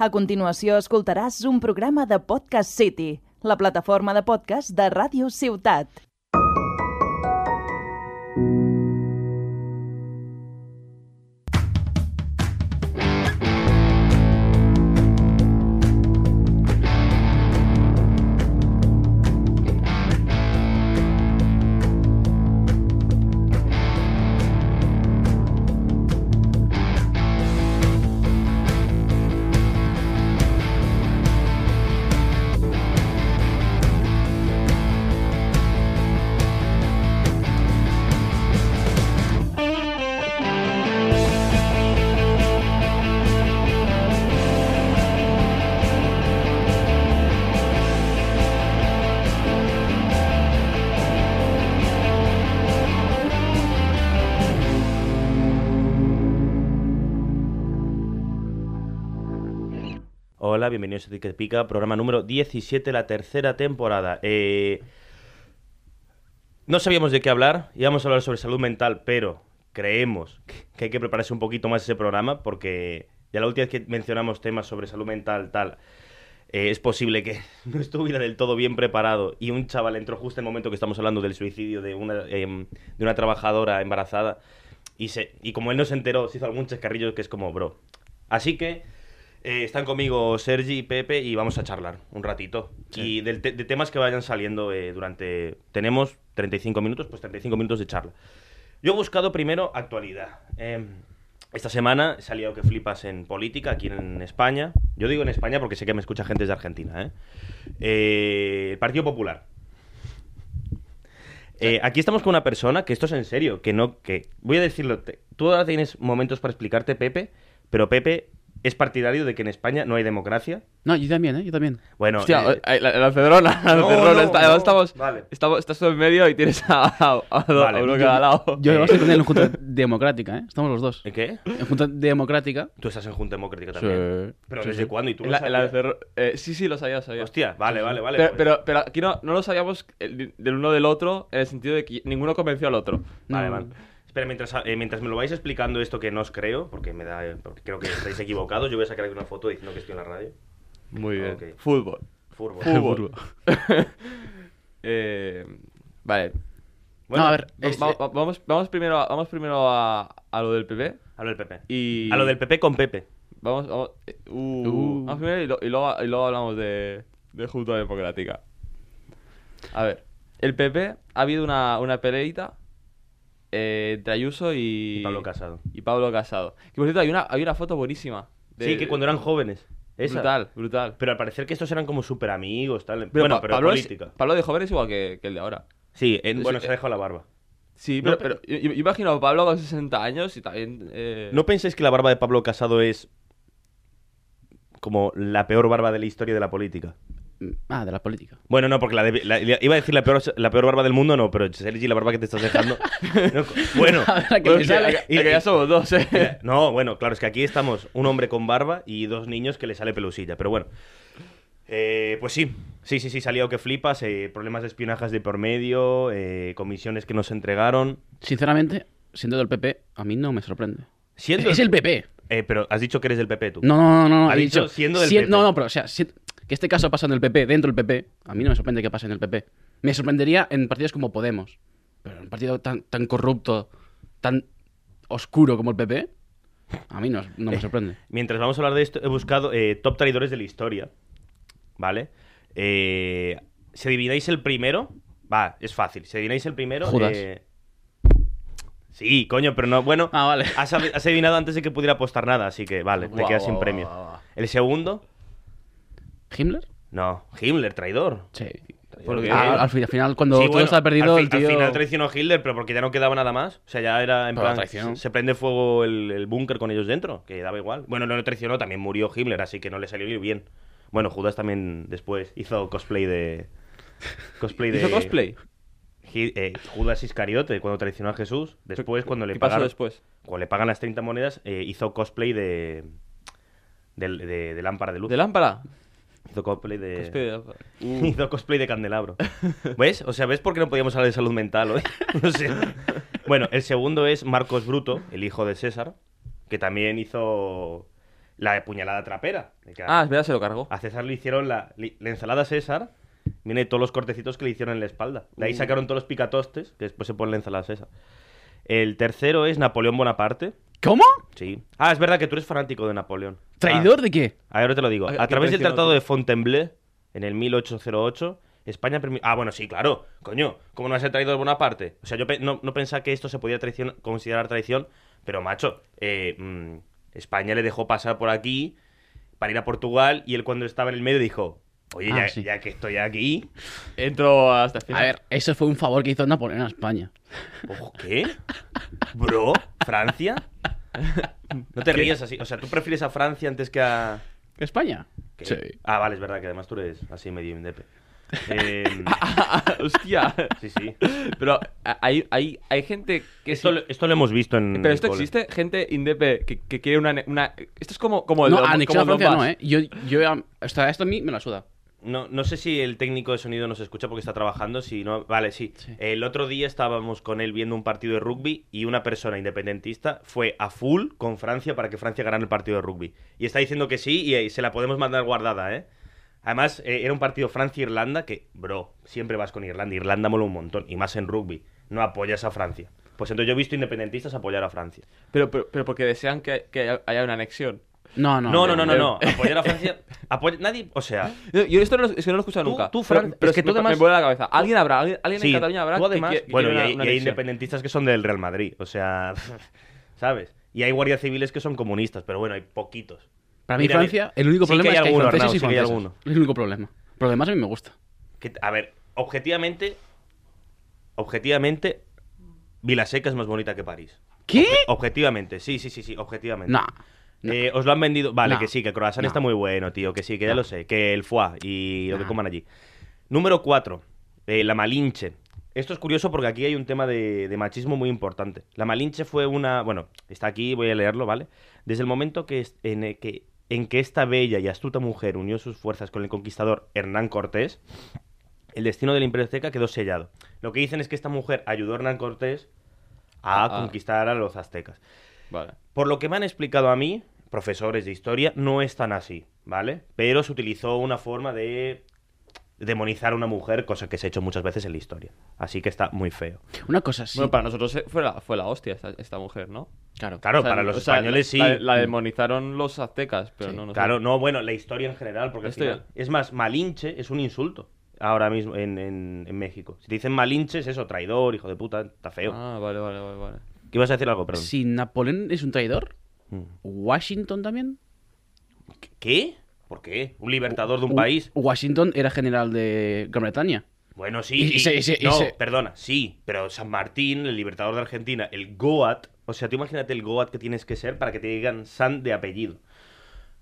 A continuació escoltaràs un programa de Podcast City, la plataforma de podcast de Ràdio Ciutat. Hola, bienvenidos a Ticket Pica, programa número 17, la tercera temporada. Eh, no sabíamos de qué hablar, íbamos a hablar sobre salud mental, pero creemos que hay que prepararse un poquito más ese programa porque ya la última vez que mencionamos temas sobre salud mental, tal, eh, es posible que no estuviera del todo bien preparado y un chaval entró justo en el momento que estamos hablando del suicidio de una, em, de una trabajadora embarazada y, y como él no se enteró, se hizo algún chascarrillo que es como, bro. Así que eh, están conmigo Sergi y Pepe y vamos a charlar un ratito. Y de temas que vayan saliendo eh, durante... Tenemos 35 minutos, pues 35 minutos de charla. Yo he buscado primero actualidad. Eh, esta semana he salido que flipas en política aquí en España. Yo digo en España porque sé que me escucha gente desde Argentina. ¿eh? El Partido Popular. Eh, aquí estamos con una persona que esto es en serio, que no, que voy a decirlo, te- tú ahora tienes momentos para explicarte, Pepe, pero Pepe es partidario de que en España no hay democracia. No, yo también, ¿eh? Yo también. Bueno, Hostia, eh, eh, la, la cedrona, la No, cedrona, no, está- no. estamos, Vale. estamos, estás tú en medio y tienes a, a, a- a Vale, uno yo- cada lado. Yo estoy con él en Junta Democrática, ¿eh? Estamos los dos. ¿en qué? En Junta Democrática. Tú estás en Junta Democrática también. Pero Sí, ¿desde sí. cuándo? ¿Y tú lo la- la sabías? cedro- eh, sí, sí, lo sabía, lo sabía. Hostia, vale, vale, vale. pero, pues- pero, pero aquí no, no lo sabíamos el- del uno del otro en el sentido de que ninguno convenció al otro. Vale, No. vale. Espera, mientras, eh, mientras me lo vais explicando esto que no os creo, porque me da, porque creo que estáis equivocados, yo voy a sacar aquí una foto diciendo que estoy en la radio. Muy bien. Fútbol. Fútbol. Fútbol. Eh, vale. Bueno, No, a ver, Va- es- va- va- vamos, vamos primero, a, vamos primero a, a lo del PP. a lo del PP. Y... A lo del PP con Pepe. Vamos, vamos, eh, uh, Uh. vamos primero y, lo- y luego, y luego hablamos de, de Junta Democrática. A ver, el PP ha habido una, una peleita eh, entre Ayuso y, Y Pablo Casado. y Pablo Casado. Que por cierto, hay una, hay una foto buenísima. de- Sí, que cuando eran jóvenes. Esa. Brutal, brutal. Pero al parecer que estos eran como súper amigos, tal. Pero bueno, Pa- pero Pablo, es- política. Pablo de joven es igual que, que el de ahora. Sí, en- Sí, bueno, se ha dejado la barba. Sí, No, pero, pero yo, yo imagino a Pablo con 60 años y también... eh, ¿No pensáis que la barba de Pablo Casado es como la peor barba de la historia de la política? Ah, de la política. Bueno, no, porque la de- la- iba a decir la peor, la peor barba del mundo, no, pero Sergi, la barba que te estás dejando. no, bueno, a que bueno, sale. ya somos dos, eh. no, bueno, claro, es que aquí estamos un hombre con barba y dos niños que le sale pelusilla, pero bueno. Eh, pues sí, sí, sí, sí, salió que flipas, eh, problemas de espionajes de por medio, eh, comisiones que nos entregaron. Sinceramente, siendo del PP, a mí no me sorprende. Siendo Es el PP. Eh, pero has dicho que eres del PP tú. No, no, no, no. He dicho dicho siendo del PP. No, no, pero o sea, si- que este caso pasa en el PP, dentro del PP, a mí no me sorprende que pase en el PP. Me sorprendería en partidos como Podemos. Pero en un partido tan, tan corrupto, tan oscuro como el PP, a mí no, no me sorprende. Mientras vamos a hablar de esto, he buscado eh, top traidores de la historia. ¿Vale? Eh, si adivináis el primero, va, es fácil. Si adivináis el primero. Judas. eh, Sí, coño, pero no. Bueno, Ah, vale. has, ad- has adivinado antes de que pudiera apostar nada, así que vale, te quedas sin premio. El segundo, ¿Himmler? no, Himmler, traidor. Sí. Porque- Ah, al, fin- al final, cuando Sí, todo bueno, está perdido, al, el fi- al tío... final traicionó a Hitler, pero porque ya no quedaba nada más. O sea, ya era en Pero plan. Se prende fuego el, el búnker con ellos dentro, que daba igual. Bueno, no le traicionó, también murió Himmler, así que no le salió bien. Bueno, Judas también después hizo cosplay de. Cosplay de. ¿Hizo cosplay? Hi- eh, Judas Iscariote, cuando traicionó a Jesús. Después, cuando le ¿Qué pasó pagaron. después? Cuando le pagan las 30 monedas, eh, hizo cosplay de. del- De, de lámpara de luz. ¿De lámpara? Hizo cosplay de. Cosplay de. Hizo cosplay de candelabro. ¿Ves? O sea, ¿ves por qué no podíamos hablar de salud mental hoy? No sé. Bueno, el segundo es Marcos Bruto, el hijo de César, que también hizo... la puñalada trapera. Ah, es verdad, se lo cargó. A César le hicieron la, la ensalada César. Viene todos los cortecitos que le hicieron en la espalda. De ahí sacaron todos los picatostes, que después se pone la ensalada César. El tercero es Napoleón Bonaparte. ¿Cómo? Sí. Ah, es verdad que tú eres fanático de Napoleón. ¿Traidor de qué? Ah, ahora te lo digo. ¿A- través del Tratado de Fontainebleau, en el 1808, España permitió... Ah, bueno, sí, claro. Coño, ¿cómo no va a ser traidor Bonaparte? O sea, yo pe- no, no pensaba que esto se podía traición- considerar traición, pero, macho, eh, mm, España le dejó pasar por aquí para ir a Portugal y él cuando estaba en el medio dijo, oye, Ah, ya, sí. ya que estoy aquí... Entró hasta el A final. ver, eso fue un favor que hizo Napoleón a España. Ojo, ¿Qué? ¿Bro? ¿Francia? No te rías así. O sea, ¿tú prefieres a Francia antes que a...? ¿España? ¿Qué? Sí. Ah, vale, es verdad que además tú eres así medio indepe. Eh, Hostia. sí, sí. Pero a- hay, hay, hay gente que Esto, sí- lo- esto lo hemos visto en. Pero esto existe, gente indepe que, que quiere una, una... Esto es como, como el No, a no. ¿eh? Yo, yo, hasta esto a mí me la suda. No, no sé si el técnico de sonido nos escucha porque está trabajando. Si no, vale, sí. Sí. El otro día estábamos con él viendo un partido de rugby y una persona independentista fue a full con Francia para que Francia ganara el partido de rugby. Y está diciendo que sí y, eh, se la podemos mandar guardada, ¿eh? Además, eh, era un partido Francia-Irlanda que, bro, siempre vas con Irlanda. Irlanda mola un montón, y más en rugby. No apoyas a Francia. Pues entonces yo he visto independentistas apoyar a Francia. Pero, pero, pero porque desean que, que haya una anexión. No, no. No, no, no, no, no. Apoyar a Francia. apoya- Nadie, o sea, Yo, esto no, lo- es que no lo he escuchado Tú- nunca. tú, pero, Fran, pero es que me, tú además- me vuela la cabeza. Alguien habrá, alguien, alguien Sí, en Cataluña habrá tú además, que bueno, y hay, una- una y hay anexión. independentistas que son del Real Madrid, o sea, ¿sabes? Y hay guardias civiles que son comunistas, pero bueno, hay poquitos. Para mí Mira, Francia, el único sí que problema hay es que hay alguno, franceses Arnau, y sí que hay francesas. alguno. Es el único problema. Pero además a mí me gusta. Que- a ver, objetivamente, objetivamente, Vilaseca es más bonita que París. ¿Qué? Objetivamente, sí, sí, sí, sí, objetivamente. Nah. No. Eh, os lo han vendido. Vale, No. que sí, que el croissant No. está muy bueno, tío. Que sí, que ya lo sé. Que el foie y lo que coman allí. Número 4. la Malinche. Esto es curioso porque aquí hay un tema de, de machismo muy importante. La Malinche fue una. Bueno, está aquí, voy a leerlo, ¿vale? Desde el momento que, en, el que, en que esta bella y astuta mujer unió sus fuerzas con el conquistador Hernán Cortés, el destino del Imperio Azteca quedó sellado. Lo que dicen es que esta mujer ayudó a Hernán Cortés a Ah, ah. conquistar a los aztecas. Vale. Por lo que me han explicado a mí, profesores de historia, no es tan así, ¿vale? Pero se utilizó una forma de demonizar a una mujer, cosa que se ha hecho muchas veces en la historia. Así que está muy feo. Una cosa sí. Bueno, para nosotros fue la, fue la hostia esta, esta mujer, ¿no? Claro. Claro, O sea, para los o sea, españoles sí. La, la demonizaron los aztecas, pero Sí. no, no sé. Claro, no, bueno, la historia en general, porque al final- Es más, Malinche es un insulto ahora mismo en, en- en México. Si te dicen Malinche es eso, traidor, hijo de puta, está feo. Ah, vale, vale, vale, vale. ¿Qué ibas a decir algo, perdón? Si Napoleón es un traidor, Mm. Washington también. ¿Qué? ¿Por qué? ¿Un libertador de un U- país? Washington era general de Gran Bretaña. Bueno, sí. Y- no, perdona, sí. Pero San Martín, el libertador de Argentina, el Goat. O sea, tú imagínate el Goat que tienes que ser para que te digan San de apellido.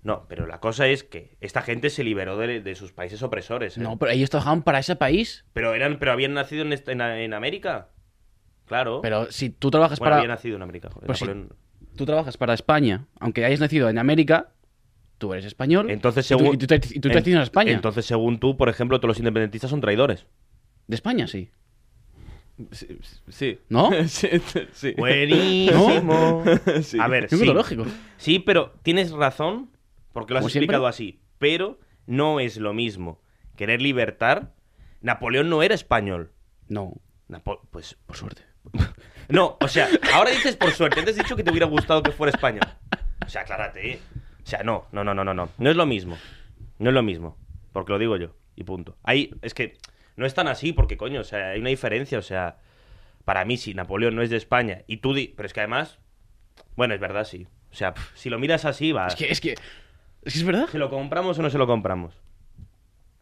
No, pero la cosa es que esta gente se liberó de, de sus países opresores. ¿eh? No, pero ellos trabajaban para ese país. Pero eran, pero habían nacido en, en, en América. Claro. Pero si tú trabajas bueno, para. había nacido en América. joder, Pues. Tú trabajas para España, aunque hayas nacido en América, tú eres español. Entonces, y tú- según. Y tú, tra- y tú en- España. Entonces, según tú, por ejemplo, todos los independentistas son traidores. De España, sí. Sí. sí. ¿No? sí, sí. Buenísimo. Sí. A ver, Es sí. lógico. Sí, pero tienes razón, porque lo has Como siempre. explicado así. Pero no es lo mismo. Querer libertar. Napoleón no era español. No, Napo- pues. por suerte. No, o sea, ahora dices por suerte. Antes has dicho que te hubiera gustado que fuera español. O sea, aclárate, ¿eh? O sea, no, no, no, no, no, no. No es lo mismo. No es lo mismo. Porque lo digo yo. Y punto. Ahí, es que no es tan así, porque coño, o sea, hay una diferencia. O sea, para mí, si Napoleón no es de España y tú. di- Pero es que además. Bueno, es verdad, sí. O sea, si lo miras así, va. Es que, es que. Es que es verdad. ¿Se lo compramos o no se lo compramos?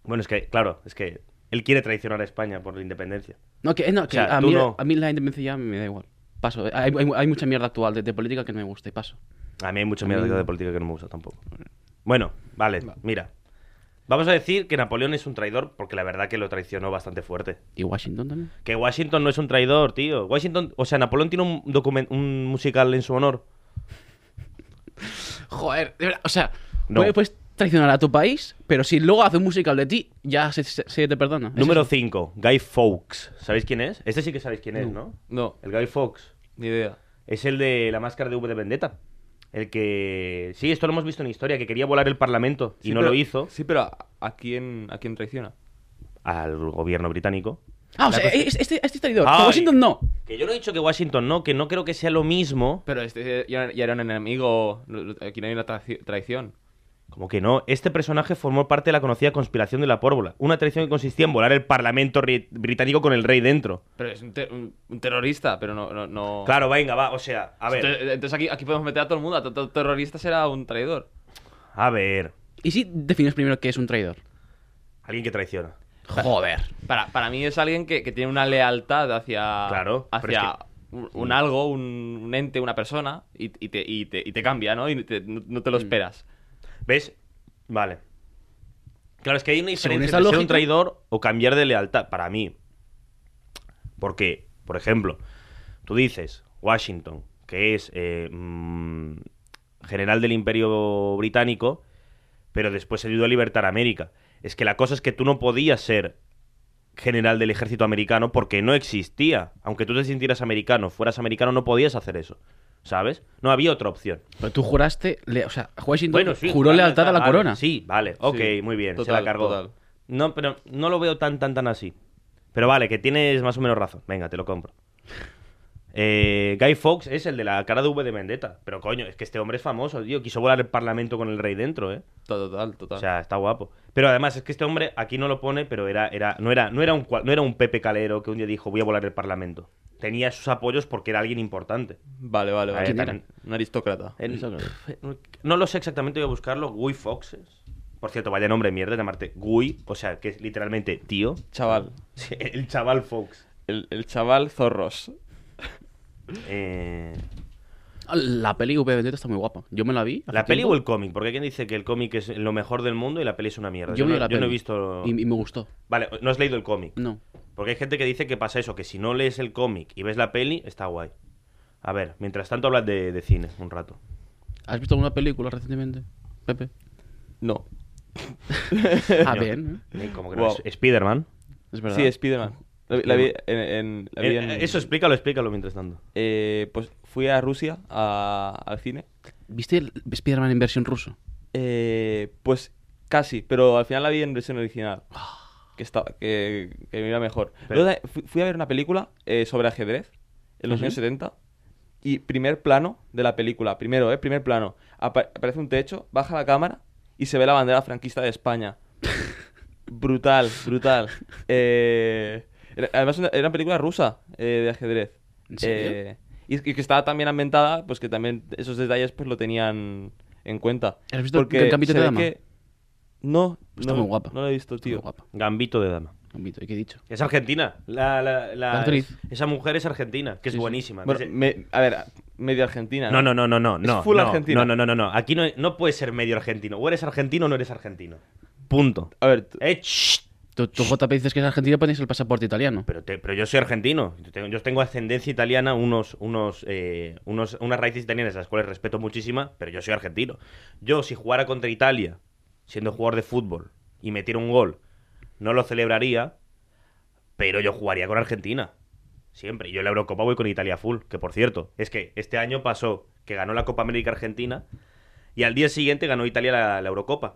Bueno, es que, claro, es que él quiere traicionar a España por la independencia. No, que, no, que sea, a, mí, no. a mí la independencia ya me da igual. Paso. Hay, hay- hay mucha mierda actual de, de política que no me gusta y paso. A mí hay mucha mierda mí- de política que no me gusta tampoco. Bueno, vale, mira. Vamos a decir que Napoleón es un traidor porque la verdad que lo traicionó bastante fuerte. Y Washington también. Que Washington no es un traidor, tío. Washington, o sea, Napoleón tiene un, document- un musical en su honor. Joder, de verdad, o sea, No. puedes, puedes traicionar a tu país, pero si luego hace un musical de ti, ya se, se- se te perdona. Número eso. 5, Guy Fawkes. ¿Sabéis quién es? Este sí que sabéis quién es, ¿no? No, El Guy Fawkes. ni idea. Es el de la máscara de V de Vendetta. El que... Sí, esto lo hemos visto en historia, que quería volar el Parlamento y Sí, no pero- lo hizo Sí, pero ¿a, a quién, ¿a quién traiciona? al gobierno británico. Ah, o sea, es- este, este traidor. Ay. Washington no. Que yo no he dicho que Washington no, que no creo que sea lo mismo. Pero este ya, ya era un enemigo. Aquí no hay una traici- traición. Como que no, este personaje formó parte de la conocida conspiración de la pórvula. Una traición que consistía en volar el Parlamento ri- británico con el rey dentro. Pero es un, te- un- un terrorista, pero no. no, no- Claro, venga, va, o sea, a ver. Entonces, entonces aquí, aquí podemos meter a todo el mundo. A todo, terrorista será un traidor. A ver. ¿Y si defines primero qué es un traidor? Alguien que traiciona. Joder. Para, para mí es alguien que, que tiene una lealtad hacia. Claro, Hacia es un, un algo, un, un ente, una persona. Y, y te, y, te, y te cambia, ¿no? Y te- no, no te Mm. lo esperas. ¿Ves? Vale. Claro, es que hay una diferencia entre ser un traidor o cambiar de lealtad, para mí. Porque, por ejemplo, tú dices Washington, que es eh, mm, general del Imperio Británico, pero después ayudó a libertar a América. Es que la cosa es que tú no podías ser general del ejército americano porque no existía. Aunque tú te sintieras americano, fueras americano, no podías hacer eso. ¿Sabes? No había otra opción. Pero tú juraste. le- o sea, Washington Bueno, sí, juró vale, lealtad está, a la vale, corona. Sí, vale, ok, Sí, muy bien, se la cargó. total. No, pero no lo veo tan, tan, tan así. Pero vale, que tienes más o menos razón. Venga, te lo compro. Eh, Guy Fawkes es el de la cara de V de Vendetta. Pero coño, es que este hombre es famoso, tío. Quiso volar el parlamento con el rey dentro, ¿eh? Total, total. O sea, está guapo. Pero además es que este hombre aquí no lo pone, pero era, era, no, era, no, era un, no era un Pepe Calero que un día dijo voy a volar el parlamento. Tenía sus apoyos porque era alguien importante. vale, vale, vale. ¿Quién era? Un aristócrata. No lo sé exactamente, voy a buscarlo. Guy Foxes. Por cierto, vaya nombre de mierda llamarte Guy, o sea, que es literalmente tío. Chaval. Sí, El chaval Fox. El, el chaval zorros. Eh, La peli V Vendetta está muy guapa. Yo me la vi. ¿La peli tiempo. o el cómic? Porque hay quien dice que el cómic es lo mejor del mundo y la peli es una mierda. Yo, no, la yo no he visto. Y, y me gustó. Vale, no has leído el cómic. No. Porque hay gente que dice que pasa eso, que si no lees el cómic y ves la peli, está guay. A ver, mientras tanto hablas de, de cine un rato. ¿Has visto alguna película recientemente, Pepe? No. Ah, bien. Eh, Como que no, Wow. es Spider-Man. Es verdad. Sí, Spiderman. La, la vi en. en- la vi Eh, en- Eso explícalo, explícalo mientras tanto. Eh, pues fui a Rusia a- al cine. ¿Viste el Spider-Man en versión ruso? Eh, pues casi, pero al final la vi en versión original. Que, está, que, que me iba mejor. Pero- Luego fui, fui a ver una película eh, sobre ajedrez en los ¿Ah, años sí? 70. Y primer plano de la película, primero, ¿eh? Primer plano. Apa- aparece un techo, baja la cámara y se ve la bandera franquista de España. brutal, brutal. Eh, era- además, una- era una película rusa eh, de ajedrez. ¿En serio? Eh, y, y que estaba también ambientada, pues que también esos detalles pues lo tenían en cuenta. ¿Has visto el Gambito de Dama? que- No, Está no, muy guapa. No lo he visto, Está tío. muy guapa. Gambito de dama. Gambito, ¿y qué he dicho? Es argentina. La, la- la- La actriz. Esa mujer es argentina, que es Sí, buenísima. Bueno, me- a ver, medio argentina. No, no, no, no, no. Es no, full no, argentina. No, no, no, no, no. Aquí no, no puedes ser medio argentino. O eres argentino o no eres argentino. Punto. A ver, tú- Eh, shh. Tú, tú, JP, dices que es argentino, pones el pasaporte italiano. Pero, te- pero yo soy argentino. Yo tengo, ascendencia italiana, unos, unos, eh, unos, unas raíces italianas, las cuales respeto muchísima, pero yo soy argentino. Yo, si jugara contra Italia, siendo jugador de fútbol, y metiera un gol, no lo celebraría, pero yo jugaría con Argentina. Siempre. Yo en la Eurocopa voy con Italia full. Que por cierto, es que este año pasó que ganó la Copa América Argentina y al día siguiente ganó Italia la, la Eurocopa.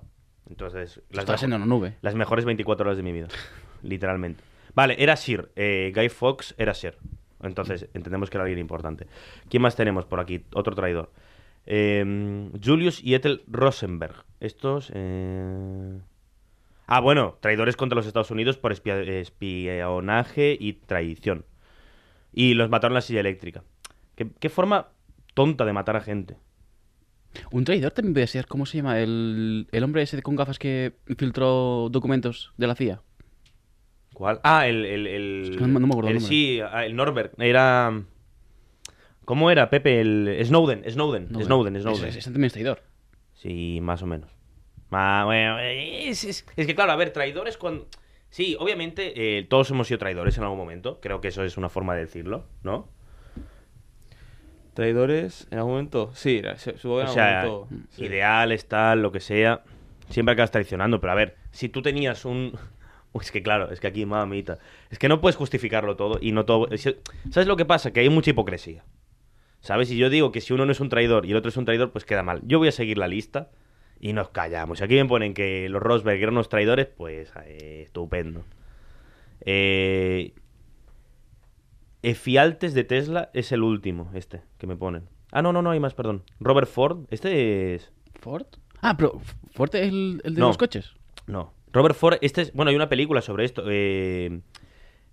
Entonces, las Estás en mejo- una nube. las mejores 24 horas de mi vida. literalmente. Vale, era Sir. eh, Guy Fox era Sir. Entonces, entendemos que era alguien importante. ¿Quién más tenemos por aquí? Otro traidor. Eh, Julius y Ethel Rosenberg. Estos. eh, Ah, bueno, traidores contra los Estados Unidos por espia- espionaje y traición. Y los mataron en la silla eléctrica. ¿Qué, qué forma tonta de matar a gente? Un traidor también puede ser, ¿cómo se llama? El, el hombre ese con gafas que filtró documentos de la CIA. ¿Cuál? Ah, el. el, el- Es que no no me acuerdo el el- nombre. Sí, ah, el Norbert. Era. ¿Cómo era, Pepe? El Snowden, Snowden, Snowden, Snowden. Ese, ese también es traidor. Sí, más o menos. Ma- bueno, es, es- es que, claro, a ver, traidores cuando. Sí, obviamente, eh, todos hemos sido traidores en algún momento. Creo que eso es una forma de decirlo, ¿no? Traidores en algún momento. Sí, supongo que en O algún sea, momento. sí. ideales, tal, lo que sea. Siempre acabas traicionando, pero a ver, si tú tenías un. Es que claro, es que aquí, mamita. Es que no puedes justificarlo todo y no todo. es- ¿Sabes lo que pasa? Que hay mucha hipocresía. ¿Sabes? Y yo digo que si uno no es un traidor y el otro es un traidor, pues queda mal. Yo voy a seguir la lista y nos callamos. Si aquí me ponen que los Rosberg eran unos traidores, pues eh, estupendo. Eh, Efialtes de Tesla es el último, este, que me ponen. Ah, no, no, no hay más, perdón. Robert Ford, este es... ¿Ford? Ah, pero ¿Ford es el, el de No. los coches? No. Robert Ford, este es... Bueno, hay una película sobre esto. eh,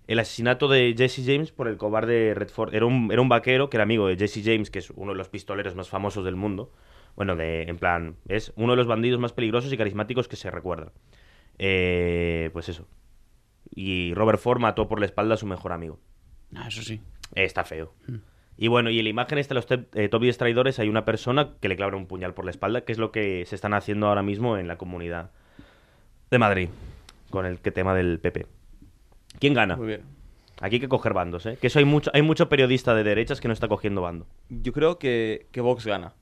el asesinato de Jesse James por el cobarde Redford. Era un, era un vaquero que era amigo de Jesse James, que es uno de los pistoleros más famosos del mundo. Bueno, de, en plan, es uno de los bandidos más peligrosos y carismáticos que se recuerda. Eh, pues eso. Y Robert Ford mató por la espalda a su mejor amigo. Ah, eso sí. Eh, está feo. Y bueno, y en la imagen esta de los eh, top 10 traidores hay una persona que le clava un puñal por la espalda, que es lo que se están haciendo ahora mismo en la comunidad de Madrid, con el que tema del PP. ¿Quién gana? Muy bien. Aquí hay que coger bandos, ¿eh? Que eso hay mucho, hay mucho periodista de derechas que no está cogiendo bando. Yo creo que, que Vox gana.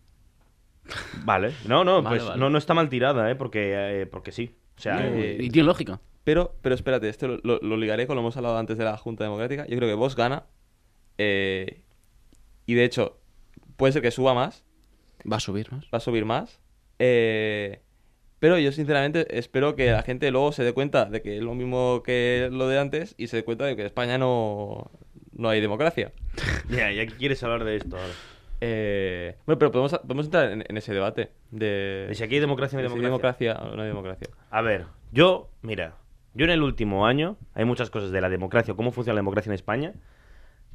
Vale. No, no, Vale, pues vale. no, no está mal tirada, ¿eh? Porque, eh, porque sí. O sea, Eh, y tiene lógica. Pero, pero espérate, esto lo, lo- lo ligaré con lo que hemos hablado antes de la Junta Democrática. Yo creo que Vox gana. eh, y de hecho, puede ser que suba más. Va a subir más. Va a subir más. eh, pero yo sinceramente espero que la gente luego se dé cuenta de que es lo mismo que lo de antes y se dé cuenta de que en España no, no hay democracia. ya, ya quieres hablar de esto ahora. Eh, bueno, pero podemos, podemos entrar en, en ese debate de, De si aquí hay democracia o no hay democracia. democracia o no hay democracia. A ver, yo, mira, yo en el último año hay muchas cosas de la democracia, o cómo funciona la democracia en España,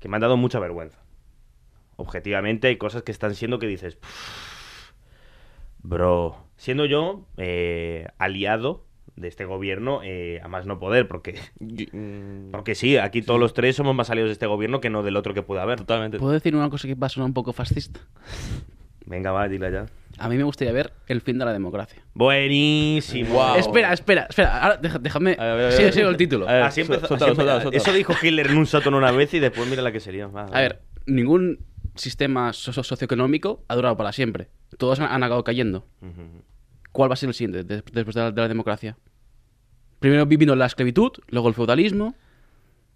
que me han dado mucha vergüenza. Objetivamente hay cosas que están siendo que dices, "Pff, bro, siendo yo eh, aliado de este gobierno eh, a más no poder, porque, mm, porque sí, aquí todos los tres somos más aliados de este gobierno que no del otro que pueda haber. Totalmente. ¿Puedo decir una cosa que va a sonar un poco fascista? Venga, va, dila ya. A mí me gustaría ver el fin de la democracia. Buenísimo. Guau. Espera, espera, espera. Ahora, deja- déjame. A ver, a ver, a Sigue, ver. sigue el título. A ver, Así empezó- así. Eso dijo Hitler en un sótano una vez y después mira la que sería. A ver, ningún sistema so- so- socioeconómico ha durado para siempre. Todos han, han acabado cayendo. ¿Cuál va a ser el siguiente des- después de la, de la democracia? Primero vino la esclavitud, luego el feudalismo.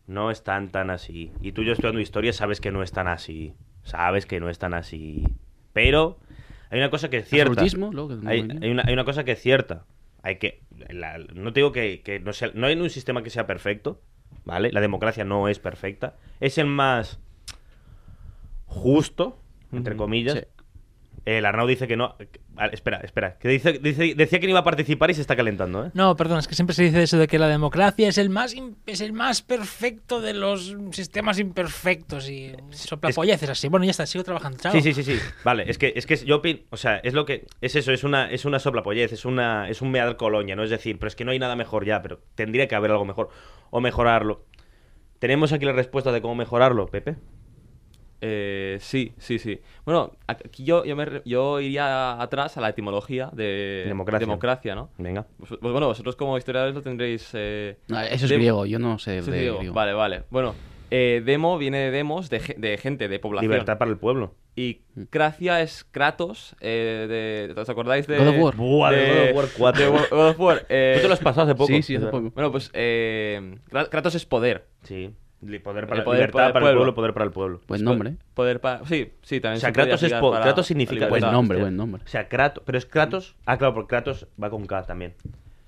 No están tan así. Y tú yo estudiando historia sabes que no están así. Sabes que no están así. Pero hay una cosa que es cierta. Luego que- Hay, hay una, hay una cosa que es cierta. Hay que. la- no te digo que, que no sea. No hay un sistema que sea perfecto. ¿Vale? La democracia no es perfecta. Es el más justo, entre comillas. sí. El Arnau dice que no. vale, espera, espera. Que dice, dice- decía que no iba a participar y se está calentando, ¿eh? No, perdón, es que siempre se dice eso de que la democracia es el más es el más perfecto de los sistemas imperfectos y soplapolleces así. Bueno, ya está, sigo trabajando. Chao. Sí, sí, sí, sí. Vale, es que, es que yo opino, o sea, es lo que, es eso, es una, es una soplapollez, es una, es un meal colonia, ¿no? Es decir, pero es que no hay nada mejor ya, pero tendría que haber algo mejor. O mejorarlo. ¿Tenemos aquí la respuesta de cómo mejorarlo, Pepe? Eh, sí, sí, sí. Bueno, aquí yo, yo, me re- yo iría atrás a la etimología de Democracia. ¿no? Venga. Pues, pues bueno, vosotros como historiadores lo tendréis... eh, No, eso es de- griego, yo no sé Eso es de griego. griego. Vale, vale. Bueno, eh, demo viene de demos, de, ge- de gente, de población. Libertad para el pueblo. Y Kracia es Kratos, eh, de, ¿os acordáis de... God of War. Buah, de God of War 4. de God of War, eh, Tú te lo has pasado hace poco. Sí, sí, hace poco. Bueno, pues eh, Kra- Kratos es poder. Sí. Poder para, El poder libertad para el para el pueblo. pueblo, poder para el pueblo. Buen nombre. ¿eh? Poder para... Sí, sí, también O sea, se Kratos es para Kratos significa- Buen nombre, buen nombre. O sea, Kratos, pero es Kratos. Ah, claro, porque Kratos va con K también.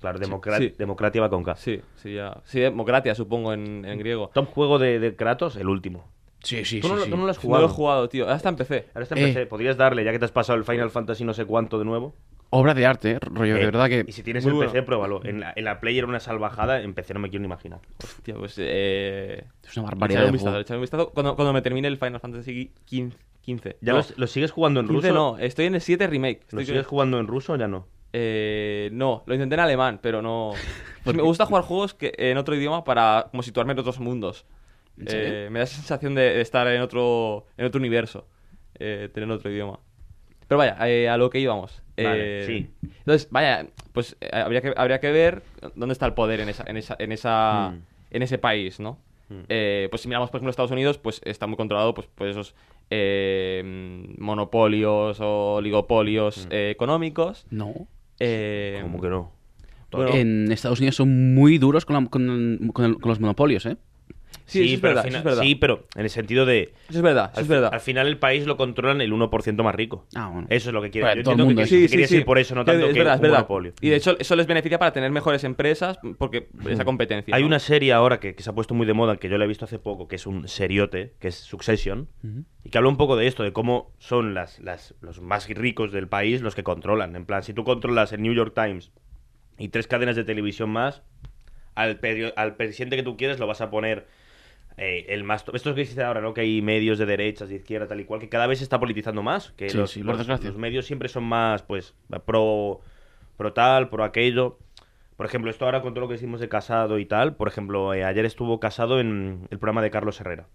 Claro, democra- sí. democracia va con K. Sí, sí, ya. Sí, democracia, supongo, en, en griego. Top juego de, de Kratos, el último. Sí, sí, tú, no, sí. lo- sí. tú no lo has No jugado. lo he jugado, tío. Hasta empecé. Ahora está Eh. en PC. Podrías darle, ya que te has pasado el Final Fantasy no sé cuánto de nuevo. Obra de arte, ¿eh? rollo, Eh, de verdad que... Y si tienes el bueno. PC, pruébalo. En la, en la Play era una salvajada, en PC no me quiero ni imaginar. Hostia, pues... Eh... Es una barbaridad echaré de un vistazo, un vistazo cuando, cuando me termine el Final Fantasy 15. 15. ¿Ya No, lo, lo sigues jugando en 15 ruso? no, estoy en el 7 remake. ¿Lo Estoy sigues jugando en ruso o ya no? Eh, no, lo intenté en alemán, pero no. Pues me gusta jugar juegos que, en otro idioma para como situarme en otros mundos. Eh, me da esa sensación de, de estar en otro, en otro universo, eh, tener otro idioma. Pero vaya, eh, a lo que íbamos. Vale, Eh, sí. Entonces, vaya, pues eh, habría, que, habría que ver dónde está el poder en esa, en esa, en esa, Mm. en ese país, ¿no? Mm. Eh, pues si miramos, por ejemplo, Estados Unidos, pues está muy controlado pues, por esos eh, monopolios o oligopolios Mm. eh, económicos. No. Eh, ¿Cómo que no? bueno, En Estados Unidos son muy duros con, la- con- con el- con los monopolios, ¿eh? Sí, eso pero al verdad, final- eso es verdad. sí, pero en el sentido de... Eso es verdad, eso Al, es verdad. al final el país lo controlan el 1% más rico. Ah, bueno. Eso es lo que quiere. Bueno, Yo todo el entiendo mundo que, quería decir por eso, no tanto es que verdad, es un verdad. monopolio. Y de hecho eso les beneficia para tener mejores empresas porque esa competencia. Hay ¿no? una serie ahora que, que se ha puesto muy de moda, que yo la he visto hace poco, que es un seriote, que es Succession, y que habla un poco de esto, de cómo son las, las, los más ricos del país los que controlan. En plan, si tú controlas el New York Times y tres cadenas de televisión más, al, al presidente que tú quieres lo vas a poner eh, el más... to- Esto es que dice ahora, ¿no? Que hay medios de derechas, de izquierda, tal y cual, que cada vez se está politizando más. Que Sí, los, sí, los- medios siempre son más, pues, pro, pro tal, pro aquello. Por ejemplo, esto ahora con todo lo que decimos de Casado y tal, por ejemplo, eh, ayer estuvo Casado en el programa de Carlos Herrera,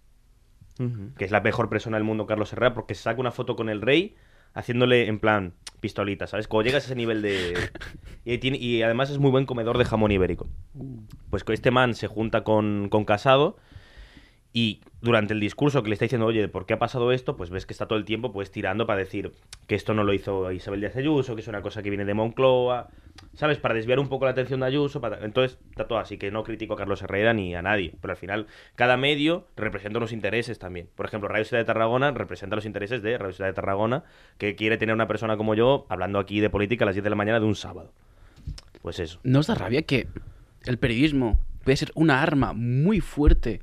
que es la mejor persona del mundo, Carlos Herrera, porque saca una foto con el rey haciéndole en plan pistolita, ¿sabes? Cuando llegas a ese nivel de... Y, tiene- y además es muy buen comedor de jamón ibérico. Pues que este man se junta con, con Casado y durante el discurso que le está diciendo, oye, ¿por qué ha pasado esto? Pues ves que está todo el tiempo pues tirando para decir que esto no lo hizo Isabel Díaz Ayuso, que es una cosa que viene de Moncloa, ¿sabes? Para desviar un poco la atención de Ayuso. Entonces está todo así, que no critico a Carlos Herrera ni a nadie, pero al final cada medio representa unos intereses también. Por ejemplo, Radio Ciudad de Tarragona representa los intereses de Radio Ciudad de Tarragona, que quiere tener una persona como yo hablando aquí de política a las 10 de la mañana de un sábado. Pues eso. ¿No os da rabia que el periodismo puede ser una arma muy fuerte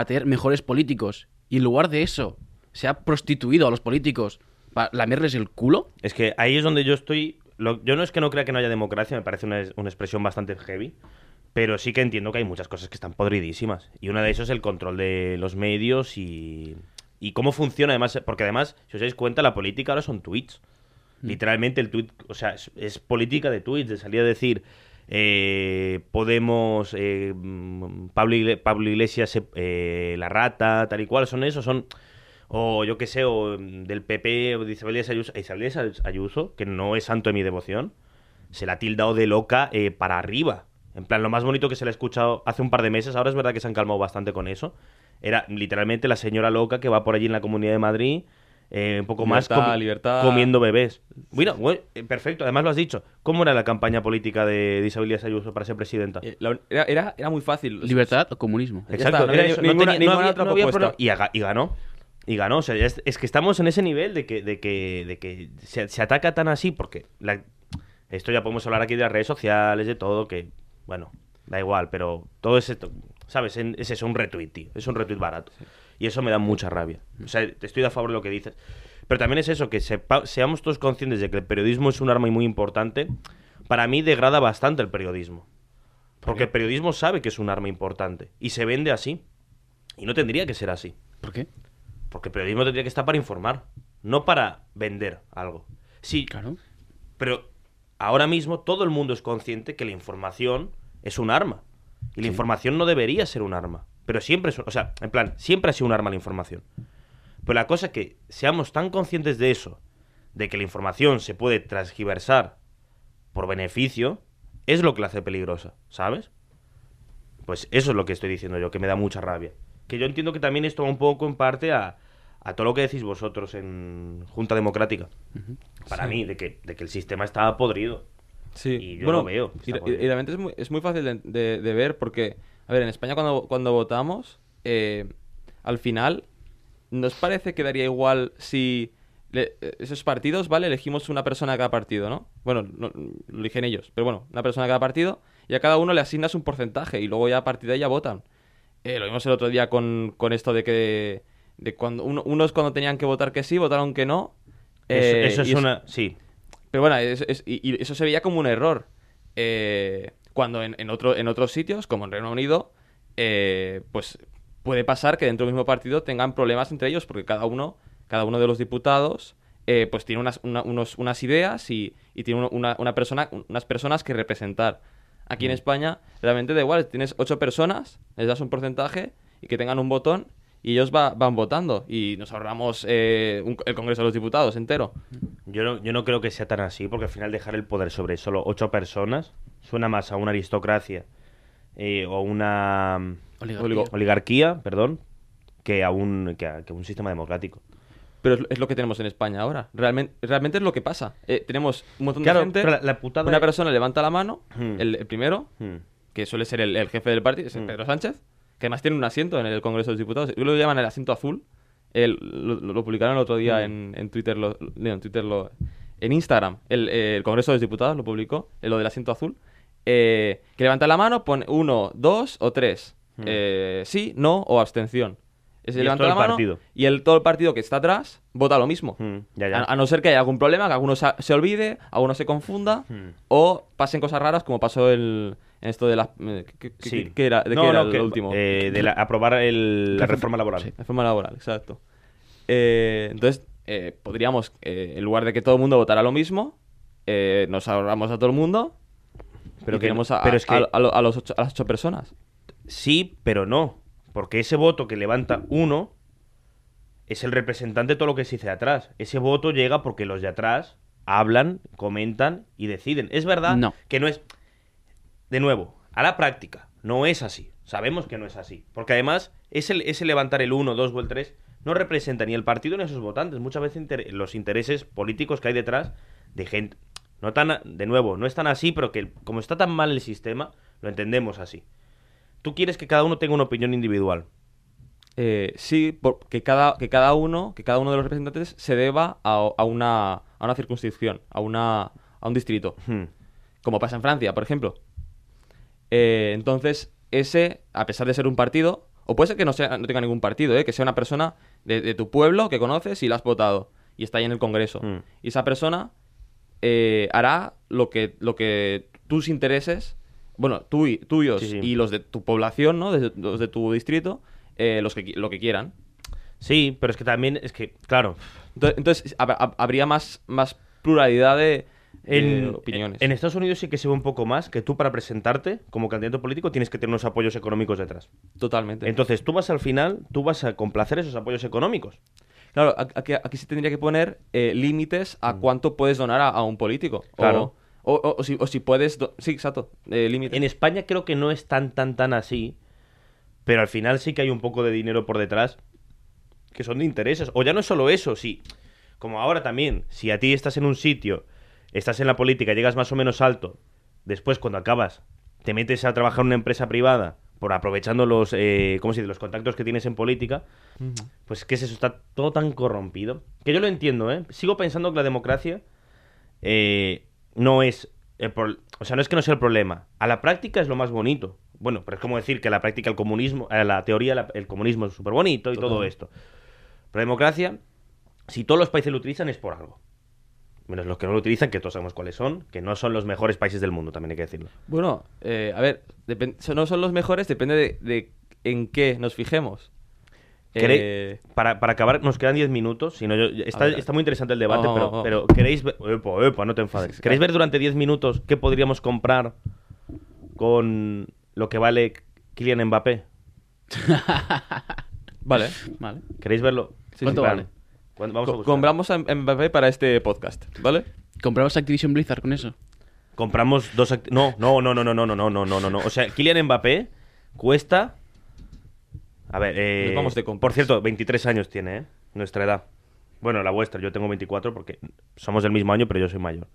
para tener mejores políticos y en lugar de eso se ha prostituido a los políticos para lamerles el culo? Es que ahí es donde yo estoy. lo- yo no es que no crea que no haya democracia, me parece una, una expresión bastante heavy. Pero sí que entiendo que hay muchas cosas que están podridísimas. Y una de esas es el control de los medios y, y cómo funciona además. Porque además, si os dais cuenta, la política ahora son tweets. Literalmente el tweet, o sea, es, es política de tweets, de salir a decir eh, Podemos, eh, mm, Pablo, Igle- Pablo Iglesias, eh, La Rata, tal y cual, son esos, son... O yo qué sé, o mm, del PP, o de Isabel Ayuso, Isabel Ayuso, que no es santo de mi devoción, se la ha tildado de loca eh, para arriba. En plan, lo más bonito que se le ha escuchado hace un par de meses, ahora es verdad que se han calmado bastante con eso, era literalmente la señora loca que va por allí en la Comunidad de Madrid, eh, un poco más libertad. comiendo bebés. Bueno, bueno, eh, perfecto, además lo has dicho. ¿Cómo era la campaña política de, Díaz Ayuso para ser presidenta? Eh, la- Era, era, era muy fácil. ¿Libertad o comunismo? Exacto. Y, ganó. Y ganó. O sea, ya es, es que estamos en ese nivel de que, de que, de que se, se ataca tan así porque la- esto ya podemos hablar aquí de las redes sociales, de todo, que, bueno, da igual, pero todo es esto, ¿sabes? En- Es eso, un retweet, tío. Es un retweet barato. Y eso me da mucha rabia. O sea, estoy a favor de lo que dices. Pero también es eso, que sepa- seamos todos conscientes de que el periodismo es un arma muy importante. Para mí degrada bastante el periodismo. Porque el periodismo sabe que es un arma importante. Y se vende así. Y no tendría que ser así. ¿Por qué? Porque el periodismo tendría que estar para informar, no para vender algo. Sí, Claro. pero ahora mismo todo el mundo es consciente que la información es un arma. Y la información no debería ser un arma. Pero siempre es O sea, en plan, siempre ha sido un arma la información. Pero la cosa es que seamos tan conscientes de eso, de que la información se puede transgiversar por beneficio, es lo que la hace peligrosa, ¿sabes? Pues eso es lo que estoy diciendo yo, que me da mucha rabia. Que yo entiendo que también esto va un poco en parte a, a todo lo que decís vosotros en Junta Democrática. Para mí, de que, de que el sistema está podrido. Sí, Y yo bueno, lo veo, Y, y- realmente es muy, es muy fácil de, de- de ver porque, a ver, en España cuando, cuando votamos, eh, al final, ¿nos parece que daría igual si le- eh, esos partidos, ¿vale? Elegimos una persona de cada partido, ¿no? Bueno, no- lo eligen ellos, pero bueno, una persona de cada partido y a cada uno le asignas un porcentaje y luego ya a partir de ahí ya votan. Eh, lo vimos el otro día con, con esto de que de cuando uno- unos cuando tenían que votar que sí, votaron que no. Eso, Eh, eso es una... Sí, pero bueno, es- es- y, y eso se veía como un error. Eh, cuando en, en otro, en otros sitios, como en Reino Unido, eh, pues puede pasar que dentro del mismo partido tengan problemas entre ellos, porque cada uno, cada uno de los diputados eh, pues tiene unas, una- unos- unas ideas y, y tiene una, una persona, unas personas que representar. Aquí en España realmente da igual, tienes ocho personas, les das un porcentaje y que tengan un botón y ellos va- van votando y nos ahorramos eh, un- el Congreso de los Diputados entero. Yo no, yo no creo que sea tan así, porque al final dejar el poder sobre solo ocho personas suena más a una aristocracia eh, o una Oligarquía. Perdón, que a un, que a, que a un sistema democrático. Pero es, lo que tenemos en España ahora. Realmente, realmente es lo que pasa. Eh, tenemos un montón Claro, de gente. la- la putada una persona levanta la mano, Hmm. el, el primero, Hmm. que suele ser el, el jefe del partido, es Hmm. Pedro Sánchez, que además tiene un asiento en el Congreso de los Diputados. Ellos lo llaman el asiento azul. El- lo, lo publicaron el otro día en, en Twitter, lo, en Twitter lo- en Instagram. El, el Congreso de los Diputados lo publicó, lo del asiento azul. Eh, que levanta la mano, pone uno, dos o tres. Mm. Eh, sí, no o abstención. Es Y es levanta todo la el mano partido. y el, todo el partido que está atrás vota lo mismo. Mm, ya, ya. A, a no ser que haya algún problema, que alguno se, se olvide, alguno se confunda Hmm. o pasen cosas raras como pasó el, en esto de la... eh, ¿qué, qué- Sí. qué era, ¿De No, qué era no, el que, último? eh, de la- aprobar el- la reforma laboral. Sí. Reforma laboral, exacto. Eh, entonces, eh, podríamos, eh, en lugar de que todo el mundo votara lo mismo, eh, nos ahorramos a todo el mundo, Pero que- tenemos a, pero es que- a- a lo- a los ocho- las ocho personas. Sí, pero no. Porque ese voto que levanta uno es el representante de todo lo que se dice de atrás. Ese voto llega porque los de atrás hablan, comentan y deciden. Es verdad No. que no es. De nuevo, a la práctica, no es así. Sabemos que no es así. Porque además, ese, ese levantar el 1, 2 o el 3 no representa ni el partido ni a sus votantes. Muchas veces inter- los intereses políticos que hay detrás de gente. No tan, de nuevo, no es tan así, pero que como está tan mal el sistema, lo entendemos así. Tú quieres que cada uno tenga una opinión individual. Eh, sí, por- que, cada, que cada uno, que cada uno de los representantes se deba a, a una, a una circunscripción, a, una, a un distrito. Hmm. como pasa en Francia, por ejemplo. Eh, entonces, ese, a pesar de ser un partido, o puede ser que no, sea, no tenga ningún partido, ¿eh? que sea una persona de, de tu pueblo que conoces y la has votado y está ahí en el Congreso. Mm. Y esa persona eh, hará lo que, lo que tus intereses, bueno, tú y- tuyos Sí, sí. y los de tu población, ¿no? De- los de tu distrito, eh, los que, lo que quieran. Sí, pero es que también, es que, claro, Entonces, entonces, hab- hab- habría más, más pluralidad de, de en, opiniones. en Estados Unidos sí que se ve un poco más que tú para presentarte como candidato político tienes que tener unos apoyos económicos detrás. Totalmente. Entonces tú vas al final, tú vas a complacer esos apoyos económicos. Claro, aquí, aquí se tendría que poner eh, límites a cuánto puedes donar a, a un político. Claro. O, o- o si, o si puedes... Sí, exacto. eh, límites. En España creo que no es tan, tan, tan así, pero al final sí que hay un poco de dinero por detrás que son de intereses. O ya no es solo eso, sí. Como ahora también, si a ti estás en un sitio, estás en la política, llegas más o menos alto, después cuando acabas, te metes a trabajar en una empresa privada por aprovechando los, eh, ¿cómo se dice? los contactos que tienes en política, pues ¿qué es eso? Está todo tan corrompido. Que yo lo entiendo, ¿eh? Sigo pensando que la democracia eh, no es... el pro- o sea, no es que no sea el problema. A la práctica es lo más bonito. Bueno, pero es como decir que a la práctica el comunismo, a la teoría la- el comunismo es súper bonito y todo esto. Pero la democracia, si todos los países lo utilizan es por algo. Menos los que no lo utilizan, que todos sabemos cuáles son, que no son los mejores países del mundo, también hay que decirlo. Bueno, eh, a ver, no son los mejores, depende de, de en qué nos fijemos. ¿Queréis- Eh, para, para acabar, nos quedan 10 minutos. Si no, yo- está, está muy interesante el debate, Oh, pero, oh, oh. pero ¿queréis ver... Epa, epa, no te enfades. ¿Queréis ver durante 10 minutos qué podríamos comprar con lo que vale Kylian Mbappé? vale. Vale. ¿Queréis verlo? Sí, ¿Cuánto sí, vale? ¿Cuánto- Vamos a Co- buscar. compramos a Mbappé para este podcast, ¿vale? ¿Compramos Activision Blizzard con eso? Compramos dos... act- No, no, no, no, no, no, no, no, no, no, no, no. O sea, Kylian Mbappé cuesta... A ver, eh... Nos vamos de compras. Por cierto, 23 años tiene, ¿eh? Nuestra edad. Bueno, la vuestra. Yo tengo 24 porque somos del mismo año, pero yo soy mayor.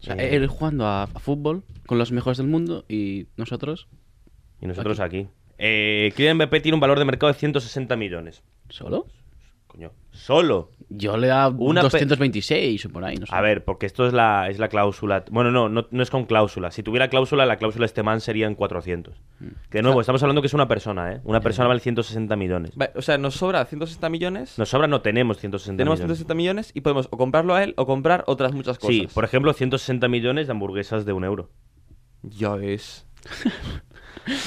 O sea, Eh, él jugando a, a fútbol con los mejores del mundo y nosotros Y nosotros aquí. Eh, Kylian Mbappé tiene un valor de mercado de 160 millones. solo. Coño. Solo. Yo le da Una pe- 226 o por ahí, no sé. A ver, porque esto es la, es la cláusula. Bueno, no, no, no es con cláusula. Si tuviera cláusula, la cláusula este man serían 400. Que de nuevo, estamos hablando que es una persona, ¿eh? Una persona vale 160 millones. O sea, nos sobra 160 millones. Nos sobra, no tenemos 160 tenemos millones. 160 millones y podemos o comprarlo a él o comprar otras muchas cosas. Sí, por ejemplo, 160 millones de hamburguesas de un euro. Ya es.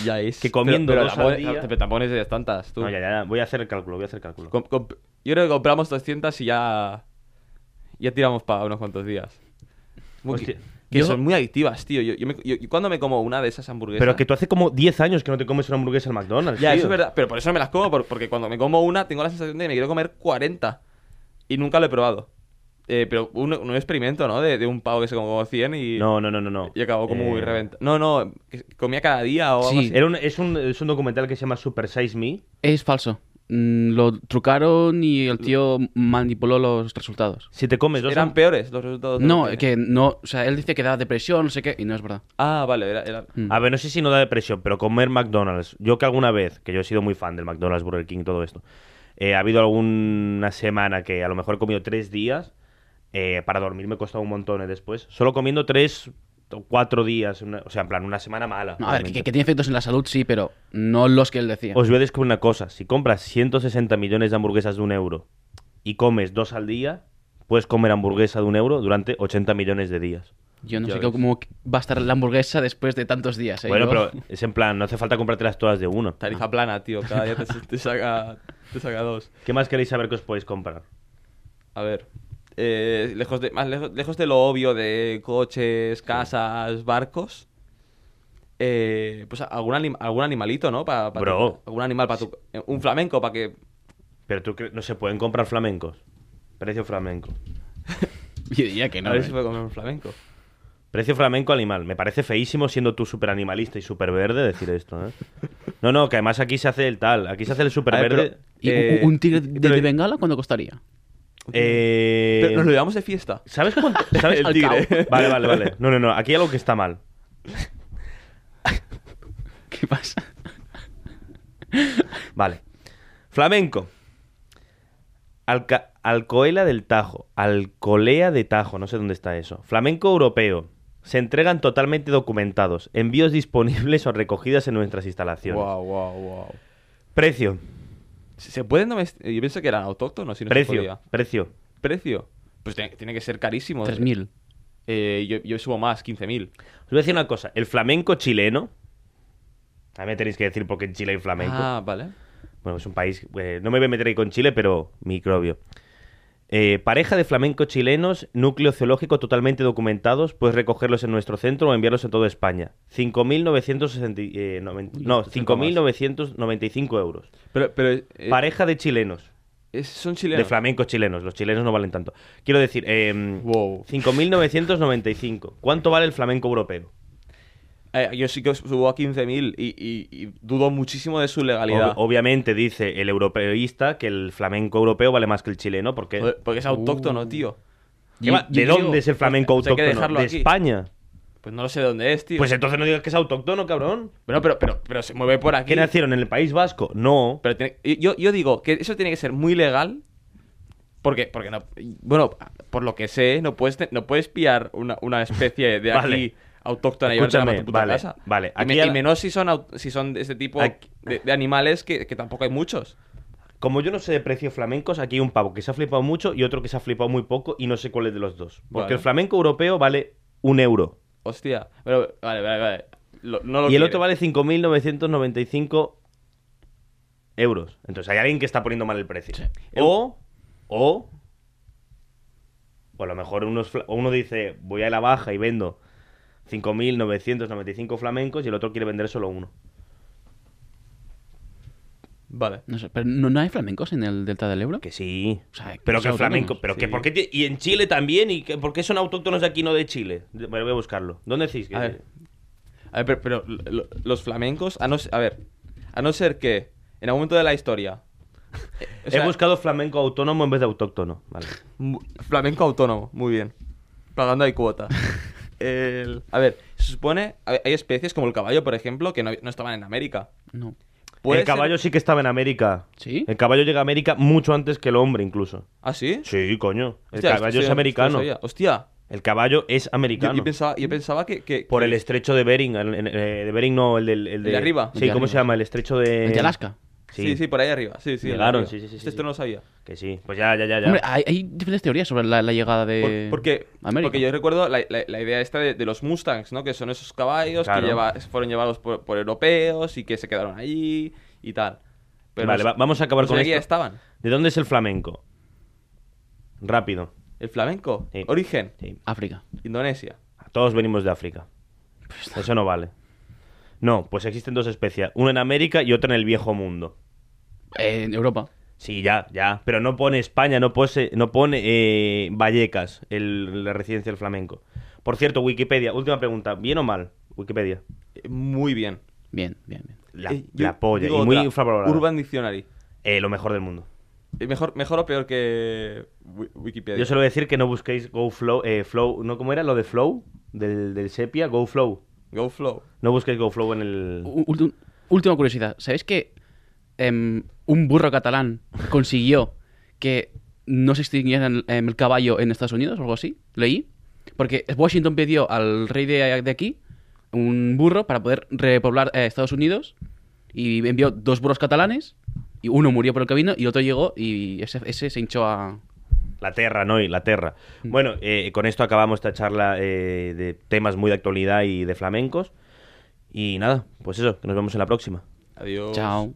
ya es. Que comiendo pero, dos tampoco- al día- Pero tampoco necesitas tantas, tú. No, ya, ya, voy a hacer el cálculo, voy a hacer el cálculo. Com- comp- yo creo que compramos 200 y ya. Ya tiramos para unos cuantos días. Muy- que Yo- son muy adictivas, tío. Yo, yo me- yo- yo cuando me como una de esas hamburguesas. Pero que tú hace como 10 años que no te comes una hamburguesa en McDonald's. Ya, tío. eso es verdad. Pero por eso no me las como, por- porque cuando me como una tengo la sensación de que me quiero comer 40. Y nunca lo he probado. Eh, pero un, un experimento, ¿no? De, de un pavo que se comió como 100 y, No, no, no, no. no. y acabó como muy Eh, reventado. No, no, que comía cada día o algo Sí. así. Era un- es, un, es un documental que se llama Super Size Me. Es falso. mm, lo trucaron y el tío manipuló los resultados. Si te comes dos Eran peores los resultados. de No, lo que no, o sea, él dice que da depresión, no sé qué, y no es verdad. Ah, vale, era... era- Mm. A ver, no sé si no da depresión, pero comer McDonald's, yo que alguna vez, que yo he sido muy fan del McDonald's, Burger King y todo esto, eh, ha habido alguna semana que a lo mejor he comido tres días, eh, para dormir me costaba un montón eh, después, solo comiendo tres o cuatro días, una- o sea, en plan, una semana mala. No, a ver, que, que tiene efectos en la salud, sí, pero no los que él decía. Os voy a descubrir una cosa, si compras 160 millones de hamburguesas de un euro y comes dos al día, puedes comer hamburguesa de un euro durante 80 millones de días. Yo no Ya sé ves. cómo va a estar la hamburguesa después de tantos días. ¿eh? Bueno, pero es en plan, no hace falta comprártelas todas de uno. Tarifa plana, tío. Cada día te, te saca, te saca dos. ¿Qué más queréis saber que os podéis comprar? A ver. Eh, lejos, de, más lejos, lejos de lo obvio de coches, casas, barcos. eh, pues algún, anim- algún animalito, ¿no? Pa- pa Bro. tu- algún animal para tu. eh, Un flamenco para que. Pero tú no se pueden comprar flamencos. Precio flamenco. Yo diría que no. a ver ¿eh? si puede comer un flamenco. Precio flamenco animal. Me parece feísimo siendo tú súper animalista y súper verde decir esto, ¿eh? No, no, que además aquí se hace el tal. Aquí se hace el súper verde. ¿Y un tigre de, de Bengala cuánto costaría? Eh, Pero nos lo llevamos de fiesta. ¿Sabes cuánto? ¿Sabes El tigre. Vale, vale, vale. No, no, no. Aquí hay algo que está mal. ¿Qué pasa? Vale. Flamenco. Alca- Alcoela del Tajo. Alcolea de Tajo. No sé dónde está eso. Flamenco europeo. Se entregan totalmente documentados. Envíos disponibles o recogidas en nuestras instalaciones. Wow, wow, wow. Precio. ¿Se pueden domesticar? Yo pensé que eran autóctonos. Si no se precio. podía. Precio. ¿Precio? Pues tiene, tiene que ser carísimo. 3.000. Eh, yo, yo subo más, 15.000. Os voy a decir una cosa. El flamenco chileno. A mí me tenéis que decir por qué en Chile hay flamenco. Ah, vale. Bueno, es un país. eh, no me voy a meter ahí con Chile, pero microbio. Eh, pareja de flamencos chilenos, núcleo zoológico totalmente documentados. Puedes recogerlos en nuestro centro o enviarlos a toda España. 5.960. eh, no. 5.995 euros. Pero, pero eh, Pareja de chilenos. es- son chilenos. De flamencos chilenos. Los chilenos no valen tanto. Quiero decir, em, Wow. 5.995. ¿Cuánto vale el flamenco europeo? Eh, yo sí que subo a 15.000 y, y, y dudo muchísimo de su legalidad. Ob- obviamente dice el europeísta que el flamenco europeo vale más que el chileno porque... Porque es autóctono, Uh. tío. ¿Qué va- ¿De dónde es el flamenco pues hay que autóctono? ¿De aquí. España? Pues no lo sé de dónde es, tío. Pues entonces no digas que es autóctono, cabrón. Bueno, pero, pero, pero se mueve por aquí. ¿Qué nacieron en el País Vasco? No. Pero tiene- yo, yo digo que eso tiene que ser muy legal. Porque, porque no. Bueno, por lo que sé, no puedes, no puedes pillar una, una especie de Vale. aquí autóctona y tu puta vale, casa. vale. Y, Aquí me- a y la- menos si son, si son de este tipo Aquí- de, de animales que, que tampoco hay muchos. Como yo no sé de precios flamencos, aquí hay un pavo que se ha flipado mucho y otro que se ha flipado muy poco y no sé cuál es de los dos. Porque Vale. el flamenco europeo vale un euro Hostia. Pero, vale, vale, vale. Lo- no lo y el quiere. otro vale 5.995 euros. Entonces hay alguien que está poniendo mal el precio. O, o, o a lo mejor unos fla- o uno dice, voy a la baja y vendo 5.995 flamencos y el otro quiere vender solo uno. Vale. No sé, pero ¿no, no hay flamencos en el delta del Ebro? Que sí. O sea, pero que el flamenco, pero que. ¿por qué y en Chile también y que, por qué son autóctonos de aquí no de Chile? Bueno, voy a buscarlo. ¿Dónde decís que A ver. A ver, pero, pero lo- los flamencos, a no, a ver, a no ser que en algún momento de la historia. eh, o sea, He buscado flamenco autónomo en vez de autóctono. Vale. flamenco autónomo, muy bien. Pagando hay cuota. El- a ver, se supone. Hay hay especies como el caballo, por ejemplo, que no, no estaban en América. No. El ser- caballo sí que estaba en América. ¿Sí? El caballo llega a América mucho antes que el hombre, incluso. ¿Ah, sí? Sí, coño. El Hostia, caballo es americano. Hostia. El caballo es americano. yo pensaba, yo pensaba que, que- Por que- el estrecho de Bering. el- el- eh, de Bering no, el del. El de arriba? Sí, de ¿cómo arriba. se llama? El estrecho de. ¿El de Alaska? Sí. sí, por ahí arriba. Sí, sí. Llegaron, sí, sí, sí, Este sí, Esto sí. no lo sabía. Que sí. Pues ya, ya, ya. ya. Hombre, hay, hay diferentes teorías sobre la, la llegada de Por- porque, América. porque yo recuerdo la, la- la idea esta de, de los Mustangs, ¿no? Que son esos caballos Claro. que lleva- fueron llevados por, por europeos y que se quedaron allí y tal. Pero vale, va- vamos a acabar con esto. estaban. ¿De dónde es el flamenco? Rápido. El flamenco. Sí. Origen. Sí. África. Indonesia. Todos venimos de África. Eso no vale. No, pues existen dos especies. Una en América y otra en el viejo mundo. Eh, en Europa. Sí, ya, ya. Pero no pone España, no, pose- no pone eh, Vallecas, el- la residencia del flamenco. Por cierto, Wikipedia, última pregunta. ¿Bien o mal? Wikipedia. Eh, Muy bien. Bien, bien, bien. La, Eh, la polla. Y muy infravalorada. Urban Dictionary. Eh, lo mejor del mundo. ¿Y mejor, ¿Mejor o peor que Wi- Wikipedia? Yo solo voy a decir que no busquéis Go Flow, eh, Flow, ¿no? ¿Cómo era lo de Flow? Del, del Sepia, Go Flow. Go Flow. No busquéis Go Flow en el... U- última curiosidad. ¿Sabéis que em, un burro catalán consiguió que no se extinguiera el, em, el caballo en Estados Unidos o algo así? Leí. Porque Washington pidió al rey de, de aquí un burro para poder repoblar eh, Estados Unidos y envió dos burros catalanes y uno murió por el camino y otro llegó y ese, ese se hinchó a... La Terra, ¿no? Y la Terra. Bueno, eh, con esto acabamos esta charla eh, de temas muy de actualidad y de flamencos. Y nada, pues eso, que nos vemos en la próxima. Adiós. Chao.